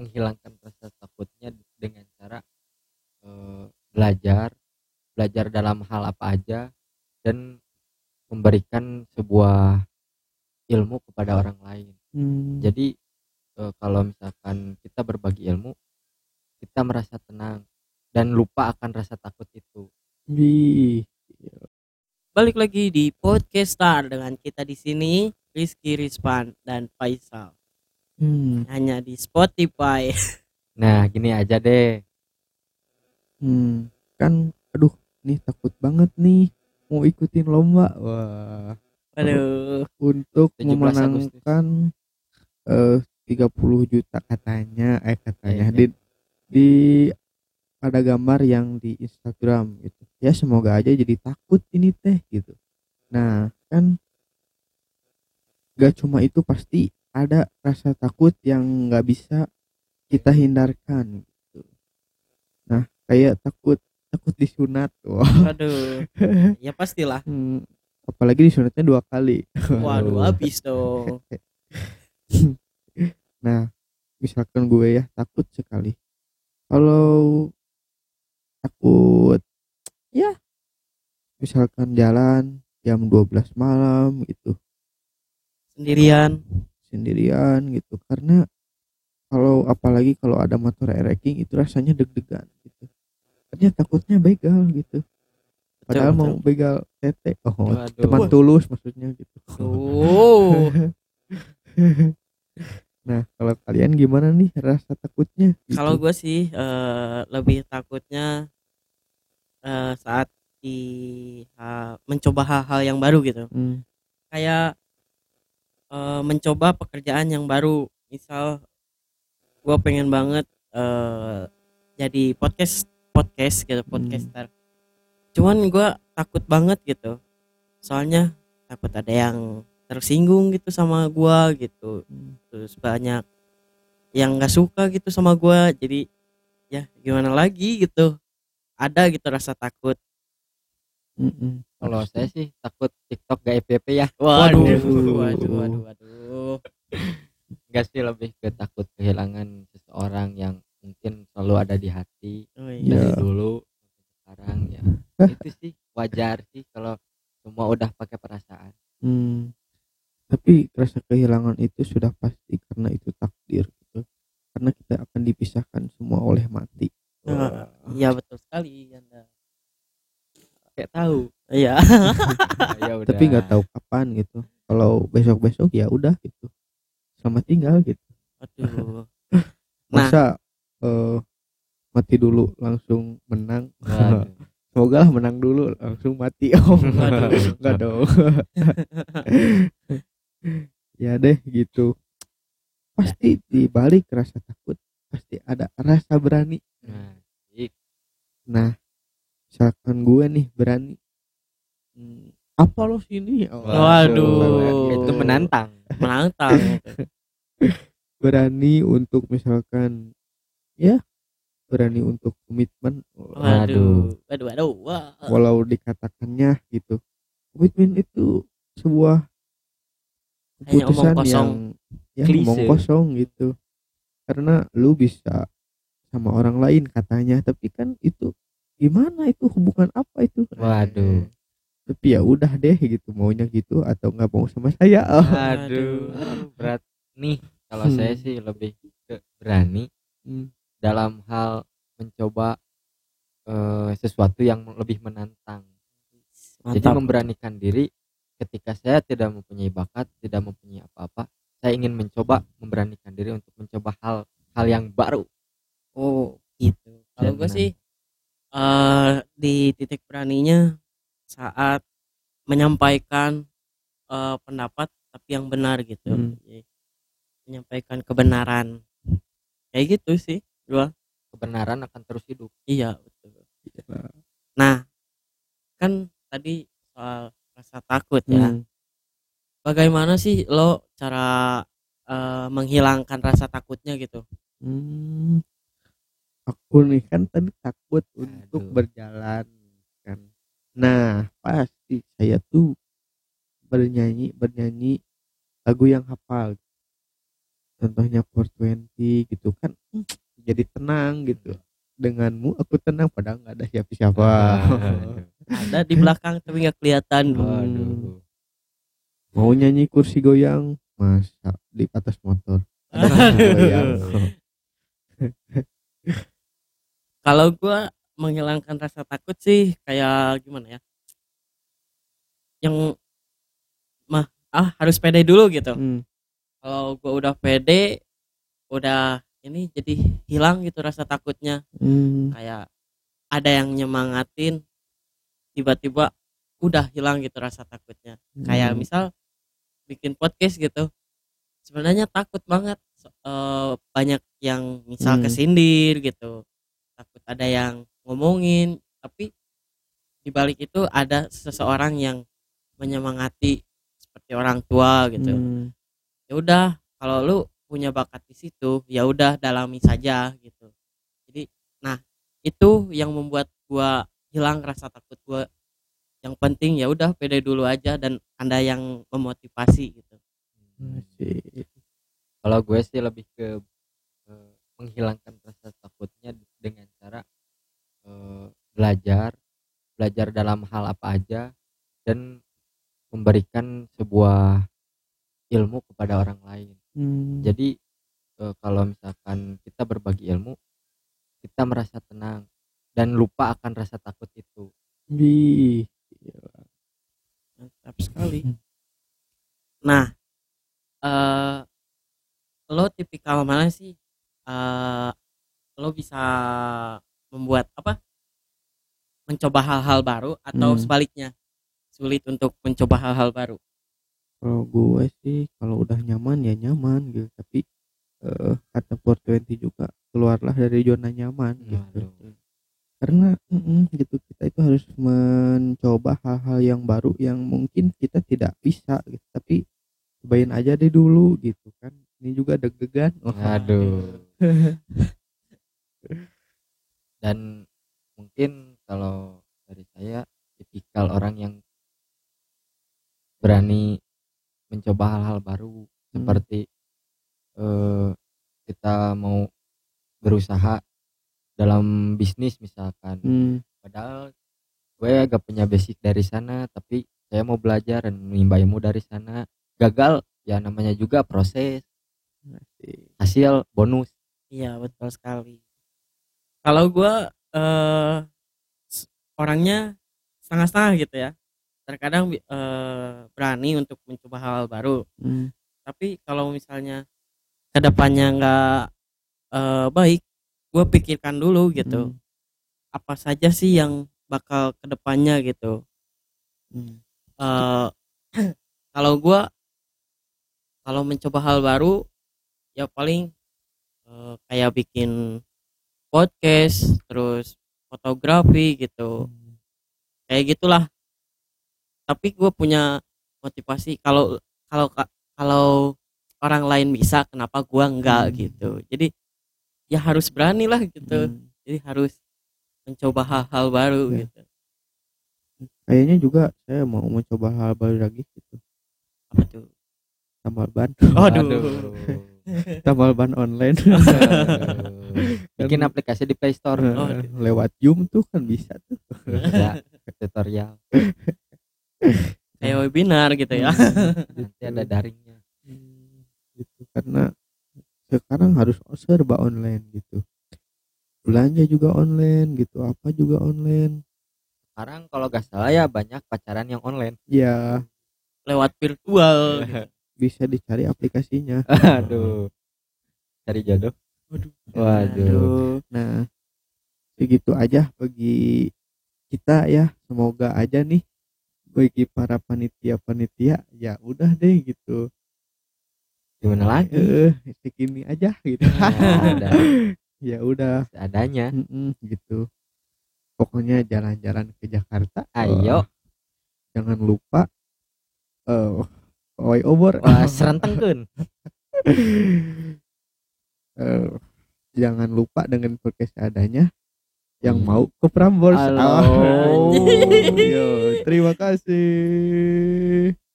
menghilangkan rasa takutnya dengan cara eh, belajar belajar dalam hal apa aja dan memberikan sebuah ilmu kepada orang lain Hmm. jadi eh, kalau misalkan kita berbagi ilmu kita merasa tenang dan lupa akan rasa takut itu Wih. Balik lagi di podcast Star dengan kita di sini Rizky Rizpan dan Faisal. Hmm. Hanya di Spotify. nah gini aja deh Hmm. Kan aduh, nih takut banget nih mau ikutin lomba. Wah. Aduh. Untuk 17 Agustus. memenangkan eh 30 juta katanya, eh katanya Iya, di di ada gambar yang di Instagram gitu. Ya semoga aja jadi takut ini teh gitu. Nah, kan gak cuma itu pasti ada rasa takut yang nggak bisa kita hindarkan gitu. Nah, kayak takut takut disunat. Wah. Aduh. Ya pastilah. Hmm, apalagi disunatnya dua kali. Waduh, habis dong. Nah, misalkan gue ya takut sekali. Kalau takut ya misalkan jalan jam 12 malam gitu Sendirian. Sendirian gitu karena kalau apalagi kalau ada motor ereking itu rasanya deg-degan gitu. Ternyata takutnya begal gitu. Padahal mau betul. begal tete. Oh, Waduh. teman tulus maksudnya gitu. Oh. Nah, kalau kalian gimana nih rasa takutnya? Gitu. Kalau gue sih eh, lebih takutnya eh, saat di ha- mencoba hal-hal yang baru gitu. Hmm, Kayak eh, mencoba pekerjaan yang baru. Misal gue pengen banget eh, jadi podcast podcast gitu podcaster. Cuman gue takut banget gitu. Soalnya takut ada yang tersinggung gitu sama gua gitu Hmm. terus banyak yang nggak suka gitu sama gua jadi ya gimana lagi gitu ada gitu rasa takut mm-mm. kalau saya sih takut TikTok gak EPP ya waduh Waduh. waduh waduh waduh enggak sih lebih ke takut kehilangan seseorang yang mungkin selalu ada di hati oh, Ya. iya. dari dulu sampai sekarang ya Hah? itu sih wajar sih kalau semua udah pakai perasaan Hmm. Tapi rasa kehilangan itu sudah pasti karena itu takdir gitu. Karena kita akan dipisahkan semua oleh mati. Nah, iya betul sekali anda kayak tahu iya ya udah Tapi nggak tahu kapan gitu. Kalau besok-besok ya udah gitu. Selamat tinggal gitu. aduh Nah. Masa eh, mati dulu langsung menang. Semoga lah menang dulu langsung mati. Oh, Waduh. enggak dong. ya deh gitu. Pasti di balik rasa takut pasti ada rasa berani. nah, i- Nah, misalkan gue nih berani. Hmm, apa lo sini? Oh, Waduh. itu menantang menantang Berani untuk misalkan ya berani untuk komitmen waduh waduh waduh wah walau dikatakannya gitu. Komitmen itu sebuah Hanya omong keputusan kosong. yang ya Klise. omong kosong gitu. Karena lu bisa sama orang lain katanya, tapi kan itu gimana itu hubungan apa itu? Waduh. Tapi ya udah deh gitu maunya gitu atau nggak mau sama saya. Oh. aduh berat nih kalau Hmm. saya sih lebih ke berani Hmm. dalam hal mencoba eh, sesuatu yang lebih menantang jadi mantap memberanikan diri ketika saya tidak mempunyai bakat tidak mempunyai apa-apa saya ingin mencoba memberanikan diri untuk mencoba hal hal yang baru Oh gitu. Kalau gue sih eh di titik beraninya saat menyampaikan eh, pendapat tapi yang benar gitu. Hmm. Jadi, menyampaikan kebenaran. Kayak gitu sih. Gua kebenaran akan terus hidup iya betul. Nah, kan tadi soal rasa takut ya. Hmm. Bagaimana sih lo cara eh, menghilangkan rasa takutnya gitu? Hmm. Aku nih kan tadi takut untuk Aduh. berjalan kan. Nah, pasti saya tuh bernyanyi bernyanyi lagu yang hafal. Contohnya 420 gitu kan. jadi tenang gitu denganmu aku tenang padahal nggak ada siapa-siapa Aduh. ada di belakang tapi nggak kelihatan Waduh. mau nyanyi kursi goyang masa di atas motor Aduh. Goyang. kalau gua menghilangkan rasa takut sih kayak gimana ya? Yang mah ah harus pede dulu gitu. Hmm, kalau gua udah pede udah ini jadi hilang gitu rasa takutnya. Hmm, kayak ada yang nyemangatin tiba-tiba udah hilang gitu rasa takutnya. Kayak hmm. misal bikin podcast gitu sebenarnya takut banget eh, banyak yang misal Hmm. kesindir gitu takut ada yang ngomongin tapi di balik itu ada seseorang yang menyemangati seperti orang tua gitu. Hmm, ya udah kalau lu punya bakat di situ ya udah dalami saja gitu. Jadi nah itu yang membuat gua hilang rasa takut gua. Yang penting ya udah pede dulu aja dan anda yang memotivasi gitu. Asik. kalau gue sih lebih ke eh, menghilangkan rasa takutnya eh, belajar belajar dalam hal apa aja dan memberikan sebuah ilmu kepada orang lain. Hmm, jadi eh, kalau misalkan kita berbagi ilmu kita merasa tenang dan lupa akan rasa takut itu. Wih, mantap sekali. Nah eh lo tipikal mana sih? Eh lo bisa membuat apa mencoba hal-hal baru atau Hmm. sebaliknya sulit untuk mencoba hal-hal baru? Kalau gue sih kalau udah nyaman ya nyaman gitu. Tapi eh, kata 420 juga keluarlah dari zona nyaman gitu. Waduh. karena mm-mm, gitu kita itu harus mencoba hal-hal yang baru yang mungkin kita tidak bisa gitu. Tapi cobain aja deh dulu gitu kan. Ini juga deg-degan. Oh, Aduh. Dan mungkin kalau dari saya tipikal orang yang berani mencoba hal-hal baru Hmm. seperti eh, kita mau berusaha dalam bisnis misalkan. Hmm, Padahal gue gak punya basic dari sana tapi saya mau belajar dan menimba ilmu dari sana. Gagal ya namanya juga proses, asik. hasil bonus. iya betul sekali kalau gua eh s- orangnya setengah-setengah gitu ya. Terkadang eh, berani untuk mencoba hal baru. Hmm, tapi kalau misalnya ke depannya nggak eh, baik gue pikirkan dulu gitu. Hmm, apa saja sih yang bakal ke depannya gitu? Hmm. eh kalau gua kalau mencoba hal baru ya paling eh, kayak bikin podcast terus fotografi gitu. Kayak gitulah. Tapi gue punya motivasi kalau kalau ka- kalau orang lain bisa kenapa gua enggak Hmm. gitu. Jadi ya harus berani lah gitu. Hmm. jadi harus mencoba hal-hal baru Ya. gitu. Kayaknya juga saya mau mencoba hal baru lagi gitu. Apa tuh? Tambal ban. Aduh. tambal ban online Bikin aplikasi di Play Store. Oh, lewat Zoom tuh kan bisa tuh Bisa, tutorial. kayak webinar gitu ya Nanti ada daringnya. gitu karena sekarang harus serba online gitu belanja juga online gitu apa juga online Sekarang kalau gak salah ya banyak pacaran yang online. ya lewat virtual gitu. bisa dicari aplikasinya Aduh. Cari jodoh. Waduh. Waduh. nah segitu aja bagi kita ya semoga aja nih bagi para panitia-panitia ya udah deh gitu Gimana lagi? eh segini aja gitu Ya, udah ya udah seadanya. Mm-mm, gitu pokoknya jalan-jalan ke Jakarta Ayo. Wah, jangan lupa eh oi obor Wah, serentengkeun. Eh, jangan lupa dengan podcast adanya yang Hmm. mau ke Prambors Halo. Oh, yo, terima kasih